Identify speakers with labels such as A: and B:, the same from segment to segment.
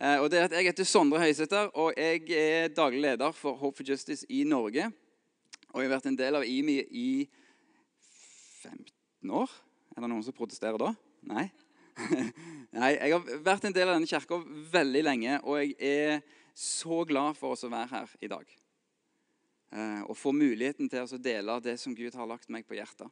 A: Eh, og det er at Jeg heter Sondre Høysæter, og jeg er daglig leder for Hope for Justice i Norge. Og jeg har vært en del av IMI i 15 år. Er det noen som protesterer da? Nei? Nei, Jeg har vært en del av denne kirka veldig lenge, og jeg er så glad for oss å være her i dag. Eh, og få muligheten til å dele det som Gud har lagt meg på hjertet.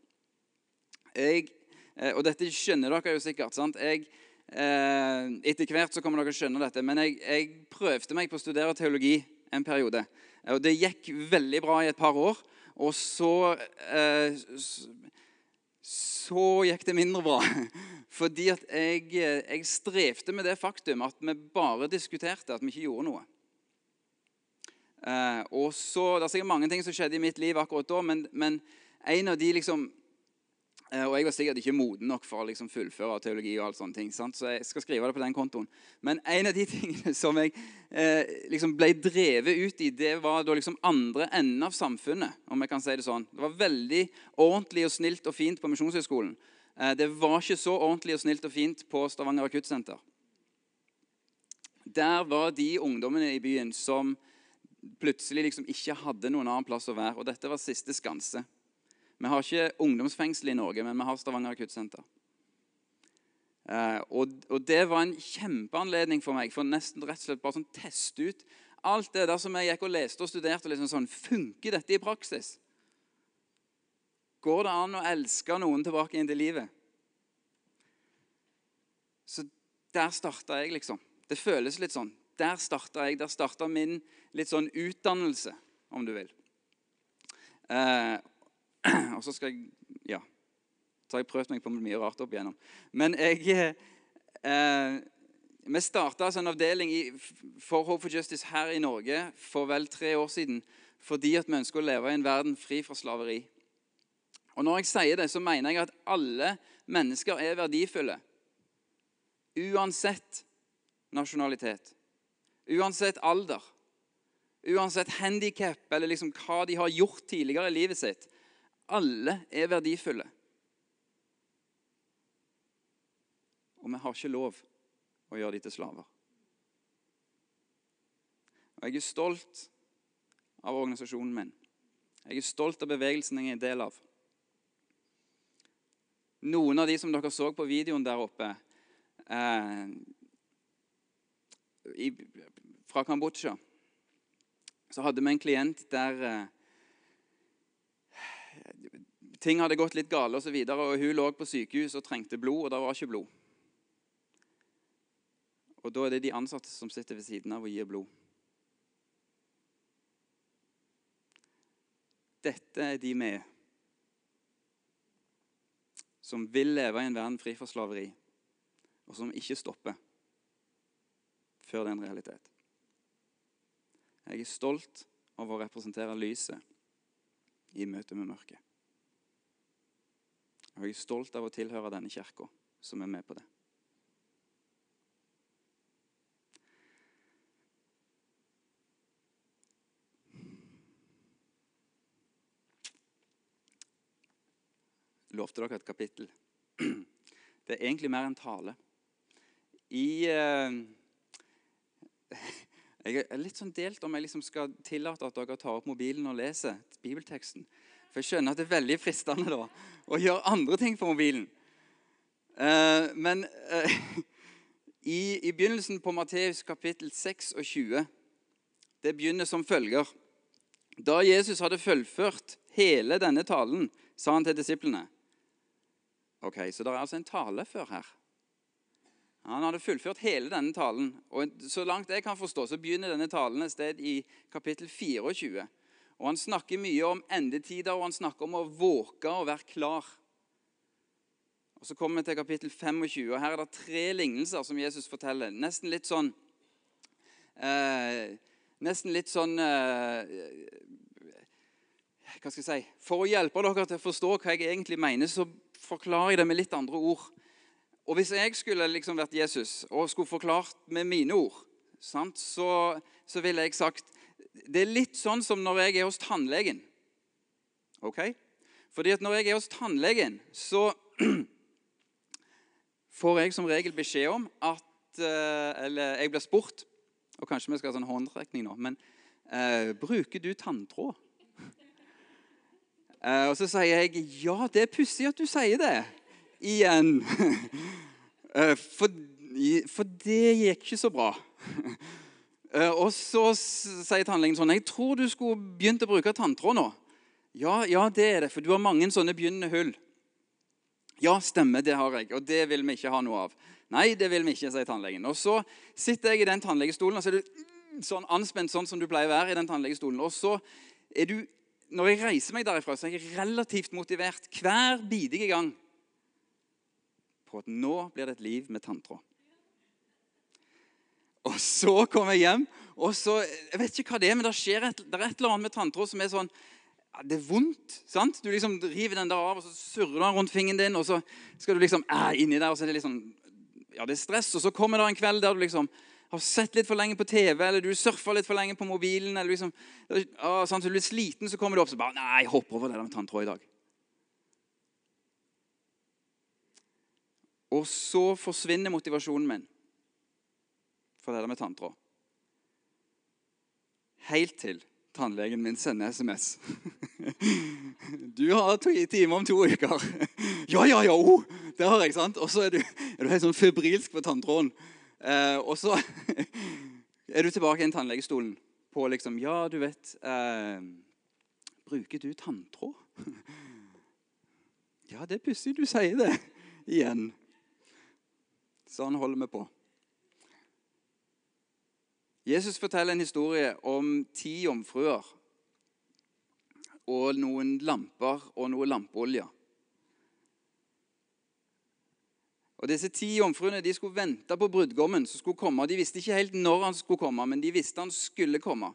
A: Jeg, eh, og dette skjønner dere jo sikkert. sant? Jeg etter hvert så kommer dere å skjønne dette. Men jeg, jeg, prøvde meg på å studere teologi en periode. Og det gikk veldig bra i et par år. Og så eh, Så gikk det mindre bra. Fordi at jeg, jeg strevde med det faktum at vi bare diskuterte, at vi ikke gjorde noe. Eh, og så, Det er sikkert mange ting som skjedde i mitt liv akkurat da, men, men en av de liksom Eh, og jeg var sikkert ikke moden nok for å liksom fullføre teologi. og alt sånne ting, sant? Så jeg skal skrive det på den kontoen. Men en av de tingene som jeg eh, liksom ble drevet ut i, det var da liksom andre enden av samfunnet. om jeg kan si Det sånn. Det var veldig ordentlig og snilt og fint på Misjonshøgskolen. Eh, det var ikke så ordentlig og snilt og fint på Stavanger akuttsenter. Der var de ungdommene i byen som plutselig liksom ikke hadde noen annen plass å være. Og dette var siste skanse. Vi har ikke ungdomsfengsel i Norge, men vi har Stavanger akuttsenter. Eh, og, og, det var en kjempeanledning for meg for nesten rett og slett bare sånn teste ut alt det der som jeg gikk og leste og studerte. liksom sånn, Funker dette i praksis? Går det an å elske noen tilbake inn til livet? Så der starta jeg, liksom. Det føles litt sånn. Der starta jeg. Der starta min litt sånn utdannelse, om du vil. Eh, Og så skal jeg Ja. Så har jeg prøvd meg på mye rart opp igjennom. Men jeg eh, Vi starta altså en avdeling i, for Hope for Justice her i Norge for vel tre år siden fordi at vi ønsker å leve i en verden fri fra slaveri. Og Når jeg sier det, så mener jeg at alle mennesker er verdifulle. Uansett nasjonalitet. Uansett alder. Uansett handikap eller liksom hva de har gjort tidligere i livet sitt. Alle er verdifulle. Og vi har ikke lov å gjøre dem til slaver. Og Jeg er stolt av organisasjonen min. Jeg er stolt av bevegelsen jeg er en del av. Noen av de som dere så på videoen der oppe eh, i, fra Kambodsja, så hadde vi en klient der eh, ting hadde gått litt gale, og, så videre, og hun lå på sykehus og trengte blod, og det var ikke blod. Og Da er det de ansatte som sitter ved siden av og gir blod. Dette er de med som vil leve i en verden fri for slaveri, og som ikke stopper før det er en realitet. Jeg er stolt av å representere lyset i møte med mørket. Og jeg er stolt av å tilhøre denne kirka som er med på det. lovte dere et kapittel. Det er egentlig mer en tale. I eh, Jeg er litt sånn delt om jeg liksom skal tillate at dere tar opp mobilen og leser bibelteksten. For jeg skjønner at det er veldig fristende da, å gjøre andre ting på mobilen. Uh, men uh, i, i, begynnelsen på Matteus kapittel 26 Det begynner som følger. Da Jesus hadde fullført hele denne talen, sa han til disiplene Ok, Så det er altså en tale før her. Han hadde fullført hele denne talen. og Så langt jeg kan forstå, så begynner denne talen et sted i kapittel 24. Og Han snakker mye om endetider, og han snakker om å våke og være klar. Og Så kommer vi til kapittel 25, og her er det tre lignelser som Jesus forteller. Nesten litt sånn eh, Nesten litt sånn eh, Hva skal jeg si For å hjelpe dere til å forstå hva jeg egentlig mener, så forklarer jeg det med litt andre ord. Og Hvis jeg skulle liksom vært Jesus og skulle forklart med mine ord, sant, så, så ville jeg sagt det er litt sånn som når jeg er hos tannlegen. Ok? Fordi at når jeg er hos tannlegen, så får jeg som regel beskjed om at eh, Eller jeg blir spurt, og kanskje vi skal ha sånn håndrekning nå, men eh, bruker du tanntråd? Eh, og så sier jeg ja, det er pussig at du sier det. Igjen. Eh, for, for, det gikk ikke så bra. Eh, og så sier tannlegen sånn Jeg tror du skulle begynt å bruke tanntråd nå. Ja, ja, det er det, for du har mange sånne begynnende hull. Ja, stemmer, det har jeg, og det vil vi ikke ha noe av. Nei, det vil vi ikke, sier tannlegen. Og så sitter jeg i den tannlegestolen, og så er du sånn anspent sånn som du pleier å være i den tannlegestolen. Og så er du, når jeg reiser meg derifra, så er jeg relativt motivert hver bidige gang på at nå blir det et liv med tanntråd. Og så kommer jeg hjem, og så Jeg vet ikke hva det er, men det skjer et, det er et eller annet med tanntråd som er sånn ja, Det er vondt. sant? Du liksom river den der av, og så surrer den rundt fingeren din, og så skal du liksom eh, inni der, og så er det liksom ja, det er stress. Og så kommer det en kveld der du liksom har sett litt for lenge på TV, eller du surfer litt for lenge på mobilen, eller liksom, ja, sant, så du blir sliten, så kommer du opp og bare Nei, jeg hopper over det der med tanntråd i dag. Og så forsvinner motivasjonen min for det der med tanntråd. Helt til tannlegen min sender SMS. Du har time om to uker. Ja, ja, ja! Oh, det har jeg, sant? Og så er du, er du helt sånn febrilsk på tanntråden. Eh, og så er du tilbake i tannlegestolen på liksom Ja, du vet eh, Bruker du tanntråd? Ja, det er pussig du sier det igjen. Sånn holder vi på. Jesus forteller en historie om ti jomfruer og noen lamper og noe lampeolje. Og Disse ti jomfruene de skulle vente på brudgommen som skulle komme. De visste ikke helt når han skulle komme, men de visste han skulle komme.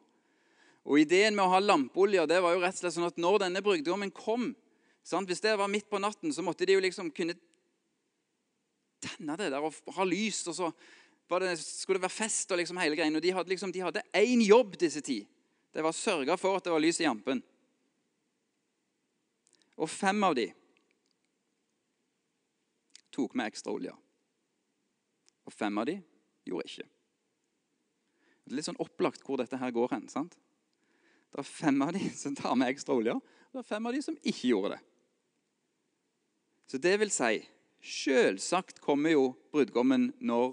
A: Og Ideen med å ha lampeolje det var jo rett og slett sånn at når denne brudgommen kom sant? Hvis det var midt på natten, så måtte de jo liksom kunne tenne det der og ha lys. og så det, skulle det være fest og liksom hele greien. Og de hadde liksom, jobb, disse ti. Det var å sørge for at det var lys i jampen. Og fem av de tok med ekstra olje. Og fem av de gjorde ikke. Det er litt sånn opplagt hvor dette her går hen. sant? Det er fem av de som tar med ekstra olje, og det er fem av de som ikke gjorde det. Så det vil si Selvsagt kommer jo brudgommen når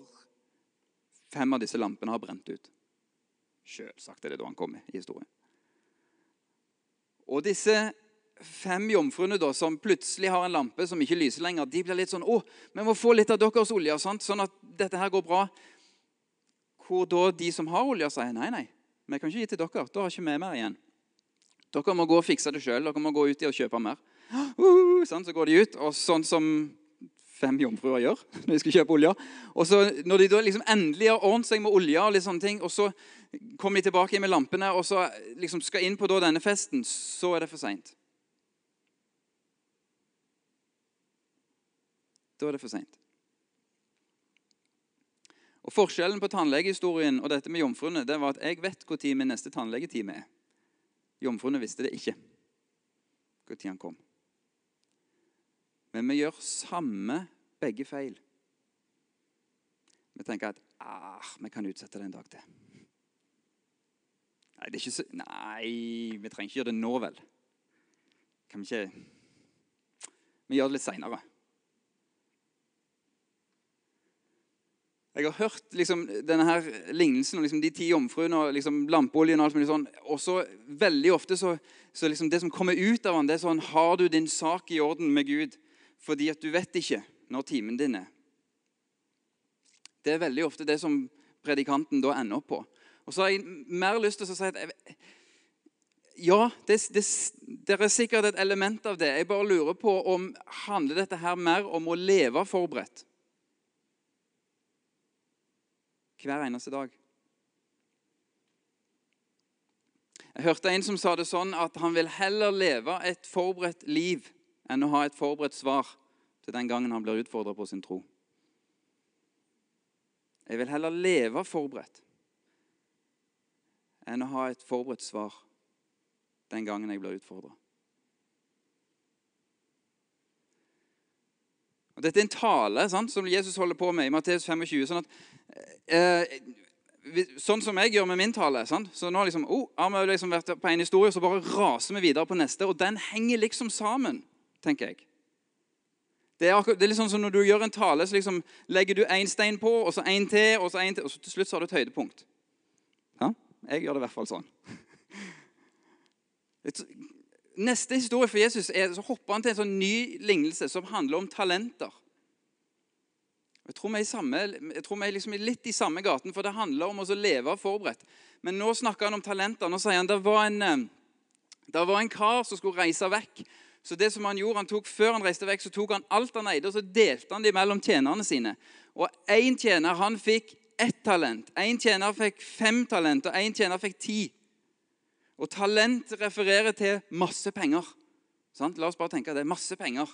A: fem av disse lampene har brent ut. Selvsagt er det da han kommer i historien. Og disse fem jomfruene da, som plutselig har en lampe som ikke lyser lenger, de blir litt sånn 'Å, vi må få litt av deres olje, sant? sånn at dette her går bra.' Hvor da de som har olje, sier 'Nei, nei, vi kan ikke gi til dere. Da har ikke vi mer igjen.' 'Dere må gå og fikse det sjøl. Dere må gå ut i og kjøpe mer.' Uh, sånn, så går de ut, og sånn som fem jomfruer gjør når de skal kjøpe olje. Og så Når de da liksom endelig har ordnet seg med olje, og litt sånne ting, og så kommer de tilbake med lampene og så liksom skal inn på denne festen, så er det for seint. Da er det for seint. Og Forskjellen på tannlegehistorien og dette med jomfruene det var at jeg vet når min neste tannlegetime er. Jomfruene visste det ikke når han kom. Men vi gjør samme begge feil. Vi tenker at ah, vi kan utsette det en dag til. Nei, så, nei, vi trenger ikke gjøre det nå, vel. Kan vi ikke Vi gjør det litt seinere. Jeg har hørt liksom, denne her lignelsen om liksom, de ti jomfruene og liksom, lampeoljen. Og alt sånn. Så veldig ofte så, så liksom, det som kommer ut av den, det er sånn Har du din sak i orden med Gud? Fordi at du vet ikke når timen din er. Det er veldig ofte det som predikanten da ender opp på. Og så har jeg mer lyst til å si at ja, det, det, det, er sikkert et element av det. Jeg bare lurer på om handler dette her mer om å leve forberedt hver eneste dag. Jeg hørte en som sa det sånn at han vil heller leve et forberedt liv enn å ha et forberedt svar til den gangen han blir utfordra på sin tro. Jeg vil heller leve forberedt enn å ha et forberedt svar den gangen jeg blir utfordra. Dette er en tale sant, som Jesus holder på med i Matteus 25. Sånn, at, eh, sånn som jeg gjør med min tale. Sant? Så nå liksom, oh, har vi liksom vært på en historie, så bare raser vi videre på neste. Og den henger liksom sammen, tenker jeg. Det er, det er liksom sånn Når du gjør en tale, så liksom legger du én stein på, og så én til, og så en til, og så til slutt så har du et høydepunkt. Ja? Jeg gjør det i hvert fall sånn. Neste historie for Jesus er, så hopper han til en sånn ny lignelse som handler om talenter. Jeg tror vi er, samme, jeg tror vi er liksom litt i samme gaten, for det handler om å leve forberedt. Men nå snakker han om talenter. Nå sier han det eh, det var en kar som skulle reise vekk. Så det som han gjorde, han tok, Før han reiste vekk, så tok han alt han eide, og så delte han det mellom tjenerne sine. Og Én tjener han fikk ett talent, én tjener fikk fem talent, og én tjener fikk ti. Og talent refererer til masse penger. Sant? La oss bare tenke at det er masse penger.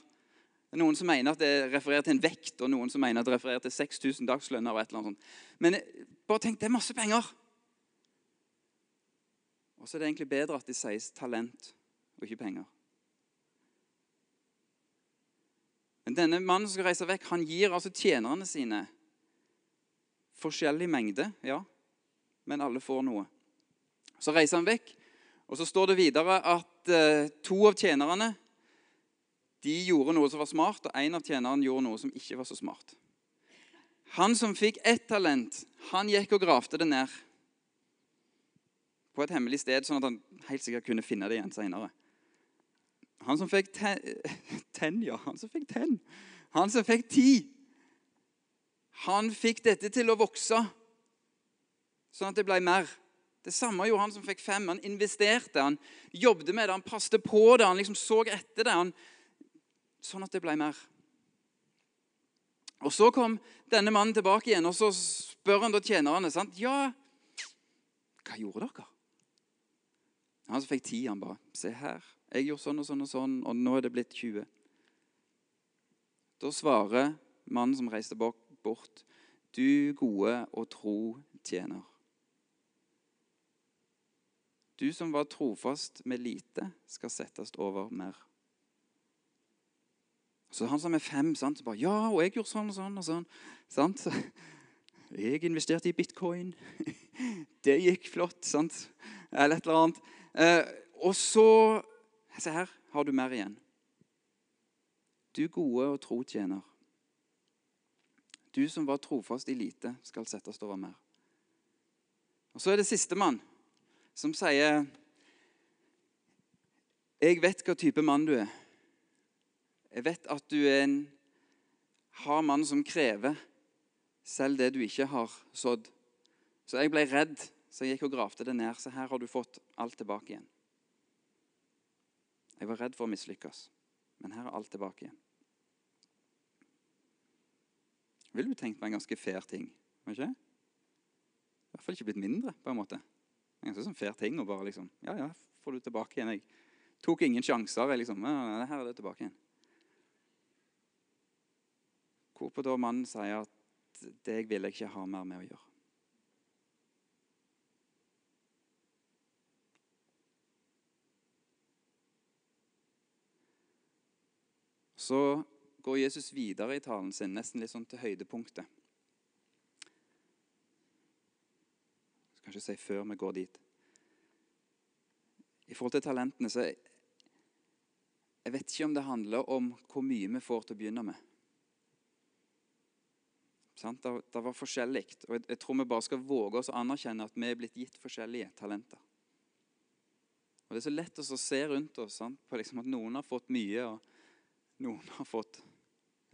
A: Det er Noen som mener at det refererer til en vekt, og noen som mener at det refererer til 6000 dagslønner. og et eller annet sånt. Men bare tenk, det er masse penger. Og så er det egentlig bedre at det sies talent og ikke penger. Men denne mannen som skal reise vekk, han gir altså tjenerne sine forskjellig mengde, ja, men alle får noe. Så reiser han vekk, og så står det videre at eh, to av tjenerne de gjorde noe som var smart, og en av tjenerne gjorde noe som ikke var så smart. Han som fikk ett talent, han gikk og gravde det ned på et hemmelig sted, sånn at han helt sikkert kunne finne det igjen senere. Han som fikk ten, ten, ja, han som fikk ten. Han som fikk ti. Han fikk dette til å vokse, sånn at det ble mer. Det samme gjorde han som fikk fem. Han investerte, han jobbet med det, han passte på det, han liksom så etter det. Han, sånn at det ble mer. Og Så kom denne mannen tilbake igjen, og så spør han da tjenerne sant? Ja, hva gjorde dere? Han som fikk ti, han bare Se her. Jeg gjorde sånn og sånn og sånn, og nå er det blitt 20. Da svarer mannen som reiste bort, du gode og tro tjener. Du som var trofast med lite, skal settes over mer. Så han som er fem, sant, bare Ja, og jeg gjorde sånn og sånn og sånn. Sant? Jeg investerte i bitcoin. Det gikk flott, sant? Eller et eller annet. Eh, og så Se her har du mer igjen. Du gode og tro tjener. Du som var trofast i lite, skal settes over mer. Og Så er det sistemann som sier Jeg vet hva type mann du er. Jeg vet at du er en hard mann som krever selv det du ikke har sådd. Så jeg ble redd, så jeg gikk og gravde det ned. Så her har du fått alt tilbake igjen. Jeg var redd for å mislykkes, men her er alt tilbake igjen. Ville du tenkt på en ganske fair ting? ikke? I hvert fall ikke blitt mindre. på en måte. En ganske sånn fair ting å bare liksom Ja, ja, får du tilbake igjen. Jeg tok ingen sjanser. Jeg liksom, ja, her er det tilbake igjen. Hvorpå da mannen sier at det vil jeg ikke ha mer med å gjøre. Så går Jesus videre i talen sin, nesten litt sånn til høydepunktet. Jeg skal ikke si før vi går dit. I forhold til talentene så jeg, vet ikke om det handler om hvor mye vi får til å begynne med. Det, var forskjellig. Og jeg, tror vi bare skal våge oss å anerkjenne at vi er blitt gitt forskjellige talenter. Og Det er så lett å se rundt oss på liksom at noen har fått mye, og noen har fått.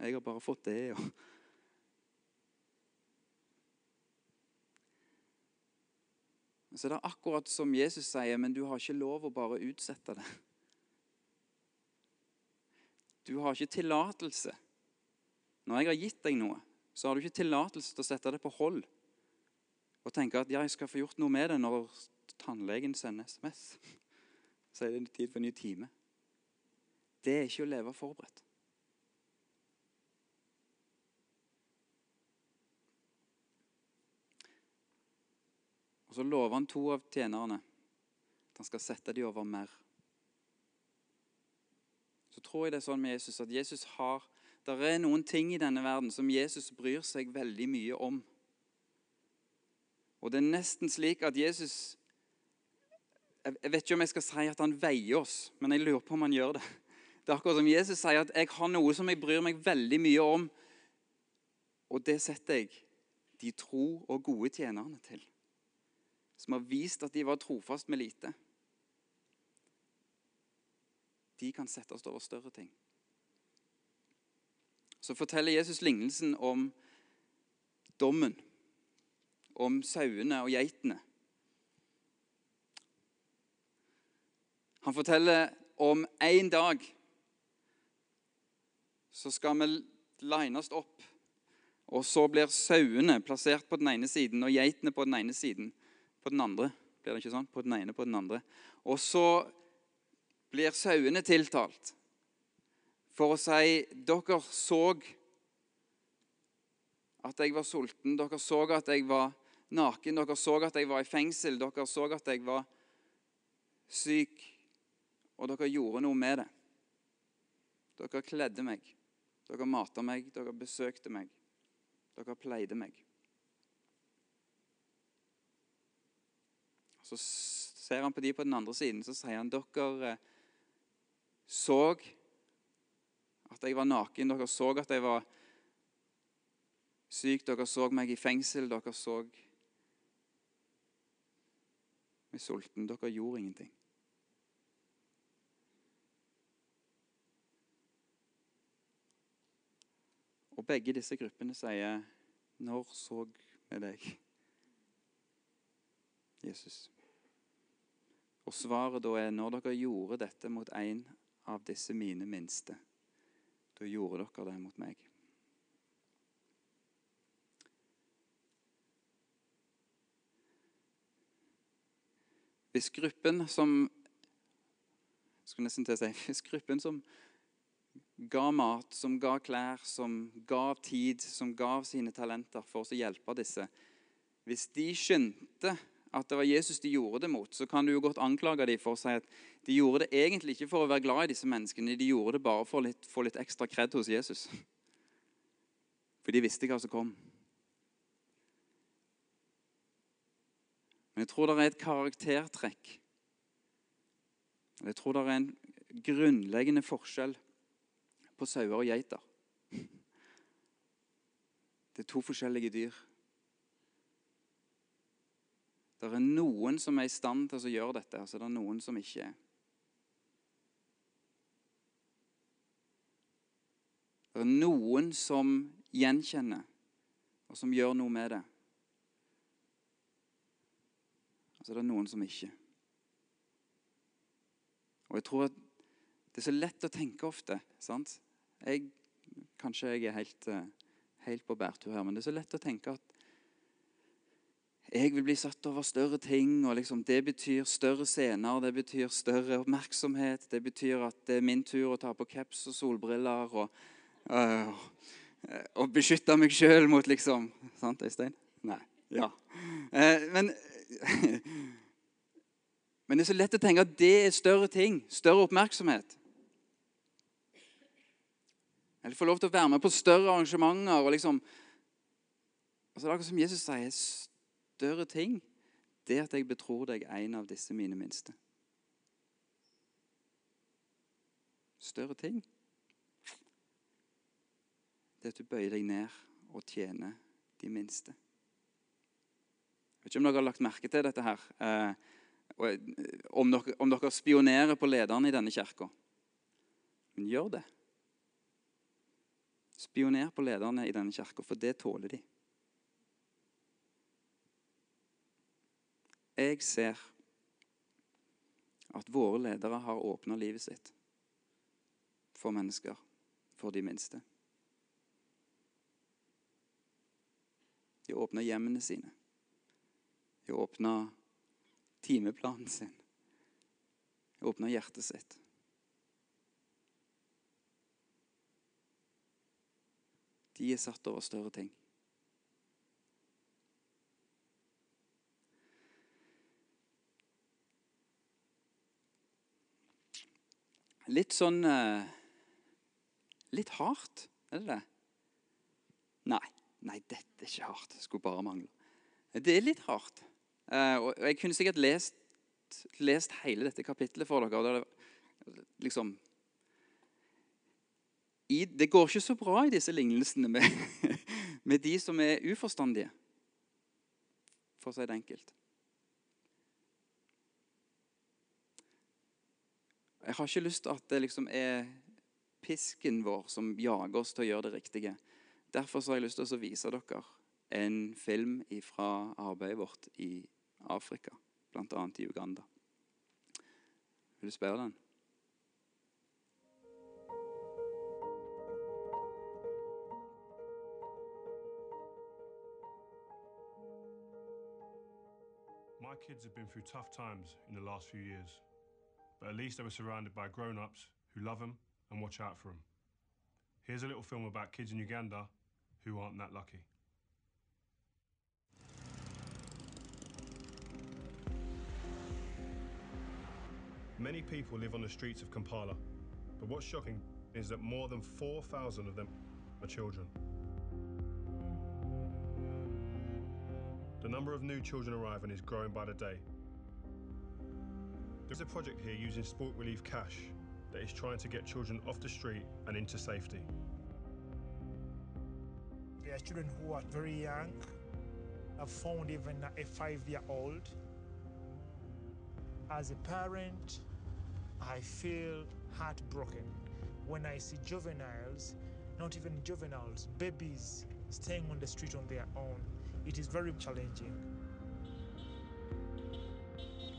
A: Jeg har bare fått det. og... Så det er akkurat som Jesus sier, men du har ikke lov å bare utsette det. Du har ikke tillatelse. Når jeg har gitt deg noe, så har du ikke tillatelse til å sette det på hold og tenke at jeg skal få gjort noe med det når tannlegen sender SMS. Så er det tid for en ny time. Det er ikke å leve forberedt. Og Så lover han to av tjenerne at han skal sette dem over mer. Så tror jeg det er sånn med Jesus at Jesus har Det er noen ting i denne verden som Jesus bryr seg veldig mye om. Og det er nesten slik at Jesus Jeg vet ikke om jeg skal si at han veier oss, men jeg lurer på om han gjør det. Det er akkurat som Jesus sier at 'jeg har noe som jeg bryr meg veldig mye om', og det setter jeg de tro og gode tjenerne til. Som har vist at de var trofast med lite. De kan settes over større ting. Så forteller Jesus lignelsen om dommen om sauene og geitene. Han forteller om en dag så skal vi lines opp. Og så blir sauene plassert på den ene siden og geitene på den ene siden. På den andre. Blir det ikke sånn? På den ene på den andre. Og så blir sauene tiltalt for å si dere så at jeg var sulten, dere så at jeg var naken. Dere så at jeg var i fengsel, dere så at jeg var syk, og dere gjorde noe med det. Dere kledde meg, dere mata meg, dere besøkte meg, dere pleide meg. Så ser han på de på den andre siden, så sier han dere eh, så at jeg var naken, dere så at jeg var syk, dere så meg i fengsel, dere så meg sulten. Dere gjorde ingenting. Og begge disse gruppene sier, 'Når så vi deg?' Jesus. Og svaret da er, 'Når dere gjorde dette mot en av disse mine minste, da gjorde dere det mot meg.' Hvis gruppen som skulle til å si, Hvis gruppen som ga mat, som ga klær, som gav tid, som gav sine talenter for å hjelpe disse Hvis de skjønte at det var Jesus de gjorde det mot, så kan du jo godt anklage dem for å si at de gjorde det egentlig ikke for å være glad i disse menneskene, de gjorde det bare for å få litt ekstra kred hos Jesus. For de visste hva som kom. Men jeg tror det er et karaktertrekk. Jeg tror det er en grunnleggende forskjell på sauer og geiter. Det er to forskjellige dyr. Det er noen som er i stand til å gjøre dette, og så er det noen som ikke er. Det er noen som gjenkjenner, og som gjør noe med det. Og så er det noen som ikke. Og jeg tror at det er så lett å tenke ofte. sant? Jeg, kanskje jeg er helt, eh, helt på bærtur her, men det er så lett å tenke at jeg vil bli satt over større ting, og liksom det betyr større scener, det betyr større oppmerksomhet. Det betyr at det er min tur å ta på caps og solbriller og, øh, og beskytte meg sjøl mot liksom Sant, Øystein? Nei. Ja. Eh, men Men det er så lett å tenke at det er større ting, større oppmerksomhet. Eller få lov til å være med på større arrangementer. og liksom... Altså, det er akkurat som Jesus sier, større ting det at jeg betror deg en av disse mine minste. Større ting det at du bøyer deg ned og tjener de minste. Jeg vet ikke om dere har lagt merke til dette her. Eh, om, dere, om dere spionerer på lederen i denne kirka. Men gjør det. Spioner på lederne i denne kirka, for det tåler de. Jeg ser at våre ledere har åpna livet sitt for mennesker, for de minste. De åpner hjemmene sine De åpna timeplanen sin. De åpna hjertet sitt. De er satt over større ting. Litt sånn eh, Litt hardt, Er det det? Nei. Nei, dette er ikke hardt. Det skulle bare mangle. Det er litt hardt. Eh, og jeg kunne sikkert lest, lest hele dette kapittelet for dere. og det, liksom, i, det går ikke så bra i disse lignelsene med, med de som er uforstandige, for å si det enkelt. Jeg har ikke lyst til at det liksom er pisken vår som jager oss til å gjøre det riktige. Derfor har jeg lyst til å vise dere en film fra arbeidet vårt i Afrika, bl.a. i Uganda. Vil du spørre den?
B: Kids have been through tough times in the last few years, but at least they were surrounded by grown ups who love them and watch out for them. Here's a little film about kids in Uganda who aren't that lucky. Many people live on the streets of Kampala, but what's shocking is that more than 4,000 of them are children. Number of new children arriving is growing by the day. There's a project here using Sport Relief Cash that is trying to get children off the street and into safety.
C: There are children who are very young. I've found even a five year old. As a parent, I feel heartbroken when I see juveniles, not even juveniles, babies staying on the street on their own. It is very challenging.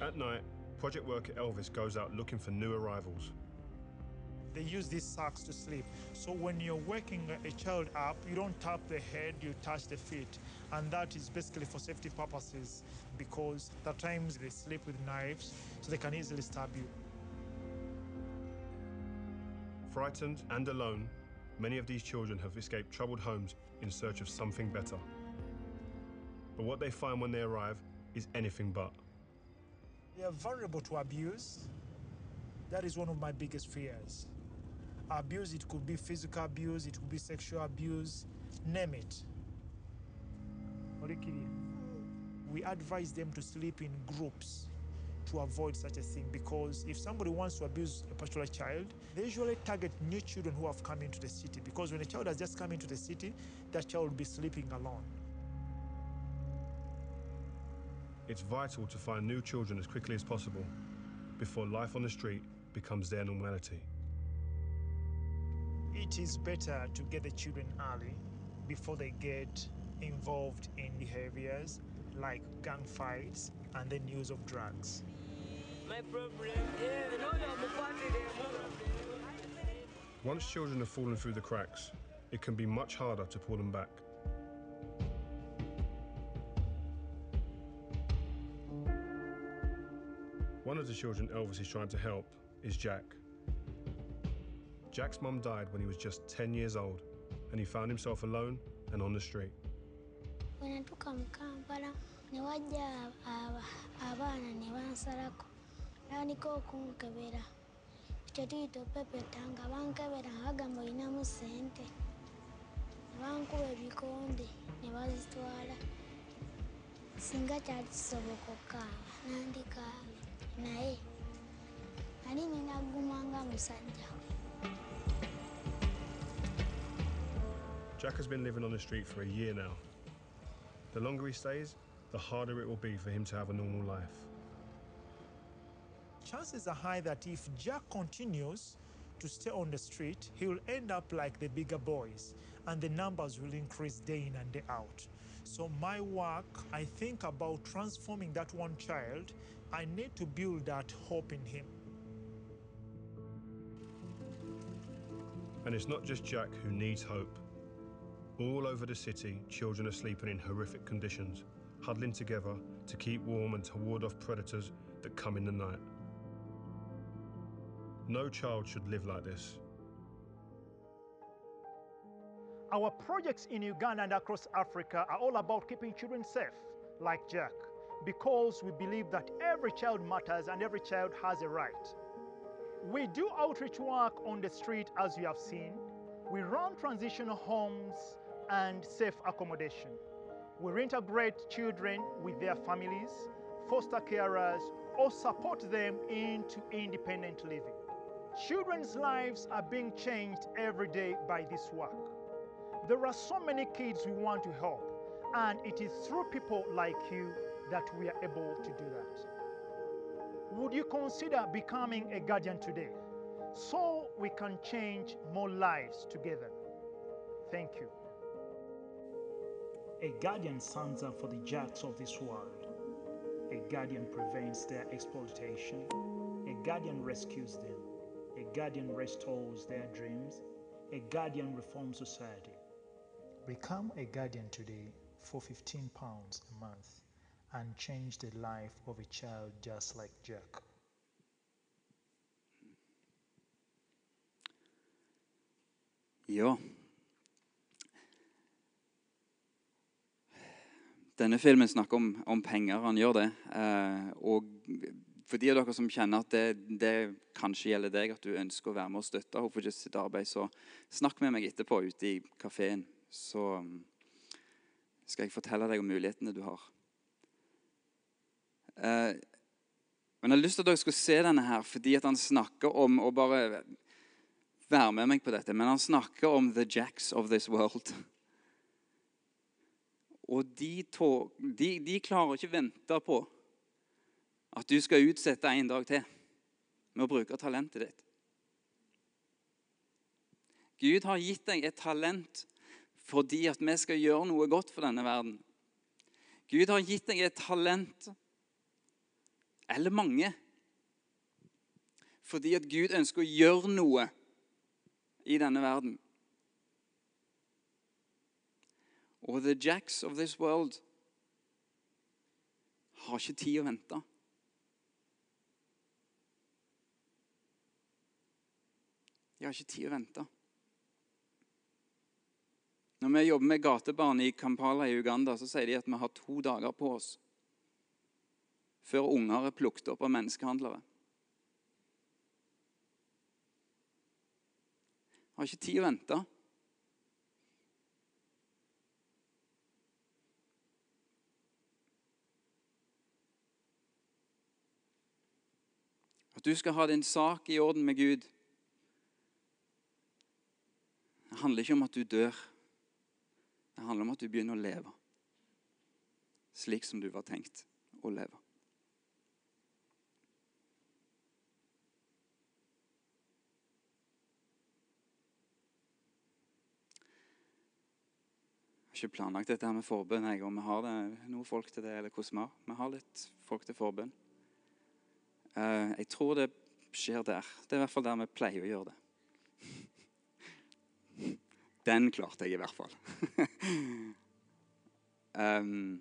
B: At night, project worker Elvis goes out looking for new arrivals.
C: They use these sacks to sleep. So when you're waking a child up, you don't tap the head, you touch the feet. And that is basically for safety purposes because at times they sleep with knives, so they can easily stab you.
B: Frightened and alone, many of these children have escaped troubled homes in search of something better. But what they find when they arrive is anything but.
C: They are vulnerable to abuse. That is one of my biggest fears. Abuse, it could be physical abuse, it could be sexual abuse, name it. We advise them to sleep in groups to avoid such a thing because if somebody wants to abuse a particular child, they usually target new children who have come into the city because when a child has just come into the city, that child will be sleeping alone.
B: It's vital to find new children as quickly as possible before life on the street becomes their normality.
C: It is better to get the children early before they get involved in behaviors like gang fights and the use of drugs.
D: My problem, yeah, no, I'm a party there.
B: Once children have fallen through the cracks, it can be much harder to pull them back. Of the children Elvis is trying to help is Jack. Jack's mum died when he was just 10 years old, and he found himself alone and on the street.
E: singa naye eh. nali ninagumanga musajja
B: Jack has been living on the street for a year now. The longer he stays, the harder it will be for him to have a normal life.
C: Chances are high that if Jack continues to stay on the street, he will end up like the bigger boys, and the numbers will increase day in and day out. So, my work, I think about transforming that one child. I need to build that hope in him.
B: And it's not just Jack who needs hope. All over the city, children are sleeping in horrific conditions, huddling together to keep warm and to ward off predators that come in the night. No child should live like this.
C: Our projects in Uganda and across Africa are all about keeping children safe, like Jack, because we believe that every child matters and every child has a right. We do outreach work on the street, as you have seen. We run transitional homes and safe accommodation. We reintegrate children with their families, foster carers, or support them into independent living. Children's lives are being changed every day by this work. There are so many kids we want to help, and it is through people like you that we are able to do that. Would you consider becoming a guardian today so we can change more lives together? Thank you. A guardian stands up for the jacks of this world. A guardian prevents their exploitation. A guardian rescues them. A guardian restores their dreams. A guardian reforms society. Become a guardian today for 15 pounds a month and change the life of a child just like Jack.
A: Ja. Denne filmen snakker om, om penger. Han gjør det. Eh, og for de av dere som kjenner at det, det kanskje gjelder deg, at du ønsker å være med og støtte Hope for sitt arbeid, så snakk med meg etterpå ute i kafeen. Så um, skal jeg fortelle deg om mulighetene du har. Eh, men jeg har lyst til at dere skal se denne her fordi at han snakker om og bare være med meg på dette. Men han snakker om the jacks of this world. Og de, tog, de, de klarer ikke vente på at du skal utsette en dag til med å bruke talentet ditt. Gud har gitt deg et talent fordi at vi skal gjøre noe godt for denne verden. Gud har gitt deg et talent, eller mange, fordi at Gud ønsker å gjøre noe i denne verden. Og the jacks of this world har ikke tid å vente. De har ikke tid å vente. Når vi jobber med gatebarn i Kampala i Uganda, så sier de at vi har to dager på oss før unger er plukket opp av menneskehandlere. Har ikke tid å vente. At du skal ha din sak i orden med Gud, det handler ikke om at du dør. Det handler om at du begynner å leve slik som du var tenkt å leve. Ikke planlagt dette her med forbønn, jeg, om vi har det, noe folk til det, eller hvordan vi har. Vi har litt folk til forbønn. Uh, jeg tror det skjer der. Det er i hvert fall der vi pleier å gjøre det. Den klarte jeg i hvert fall. um,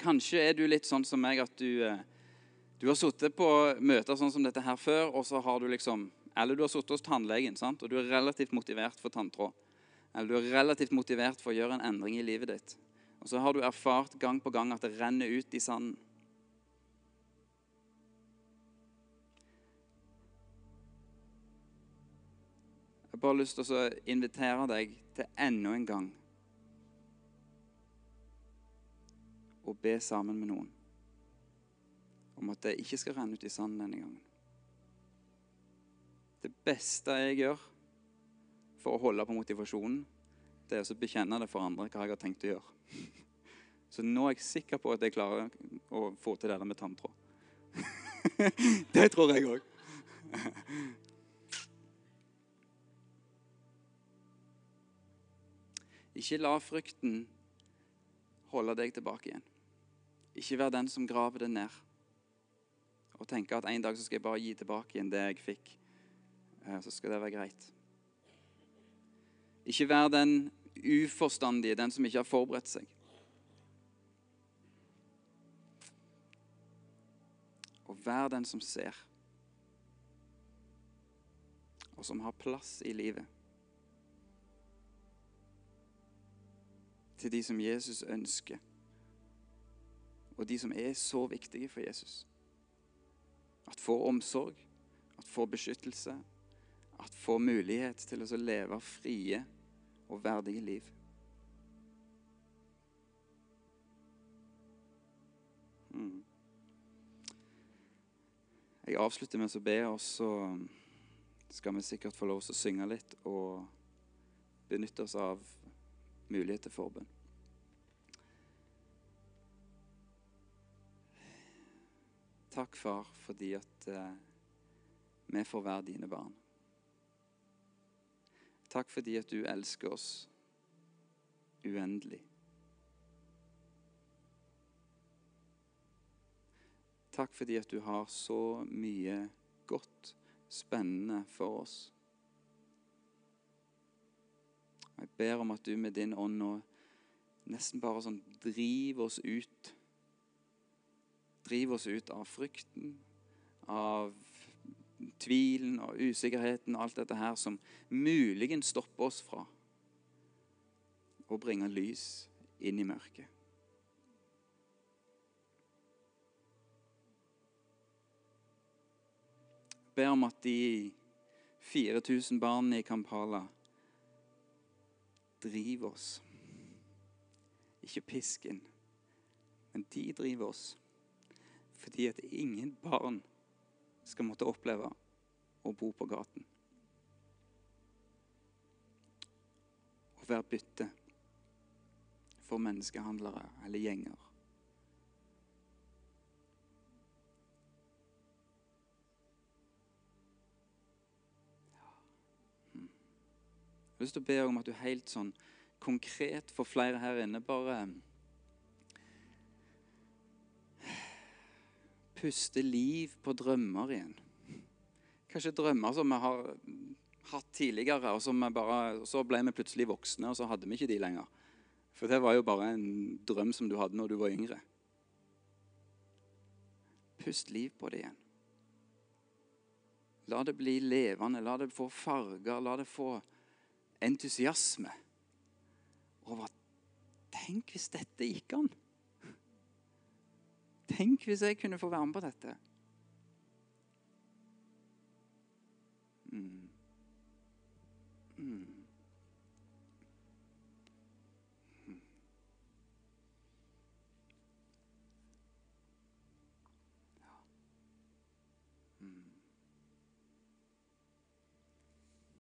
A: kanskje er du litt sånn som meg at du, eh, du har sittet på møter sånn som dette her før, og så har du liksom Eller du har sittet hos tannlegen, sant? og du er relativt motivert for tanntråd. Eller du er relativt motivert for å gjøre en endring i livet ditt. Og så har du erfart gang på gang at det renner ut i sanden. Jeg har bare lyst til å invitere deg til enda en gang å be sammen med noen om at det ikke skal renne ut i sanden denne gangen. Det beste jeg gjør for å holde på motivasjonen, det er å bekjenne det for andre hva jeg har tenkt å gjøre. Så nå er jeg sikker på at jeg klarer å få til det der med tanntråd. det tror jeg òg. Ikke la frykten holde deg tilbake igjen. Ikke vær den som graver det ned og tenker at en dag så skal jeg bare gi tilbake igjen det jeg fikk. Eh, så skal det være greit. Ikke vær den uforstandige, den som ikke har forberedt seg. Og vær den som ser, og som har plass i livet. til de som Jesus ønsker, og de som er så viktige for Jesus. At får omsorg, at får beskyttelse, at få mulighet til å leve frie og verdige liv. Mm. Jeg avslutter med å be, og så skal vi sikkert få lov til å synge litt og benytte oss av mulighet til forbønn. Takk, far, fordi at eh, vi får være dine barn. Takk fordi at du elsker oss uendelig. Takk fordi at du har så mye godt, spennende for oss. Jeg ber om at du med din ånd nå nesten bare sånn driver oss ut. Driver oss ut av frykten, av tvilen og usikkerheten og alt dette her som muligens stopper oss fra å bringe lys inn i mørket. Jeg ber om at de 4000 barna i Kampala driver oss. Ikke pisken, men de driver oss. Fordi at ingen barn skal måtte oppleve å bo på gaten. Å være bytte for menneskehandlere eller gjenger. Hmm. Jeg har lyst til å be om at du helt sånn konkret for flere her inne bare puste liv på drømmer igjen. Kanskje drømmer som vi har hatt tidligere, og som bare, så ble vi plutselig voksne, og så hadde vi ikke de lenger. For det var jo bare en drøm som du hadde når du var yngre. Pust liv på det igjen. La det bli levende, la det få farger, la det få entusiasme over Tenk hvis dette gikk an! Tenk hvis jeg kunne få være med på dette. Mm.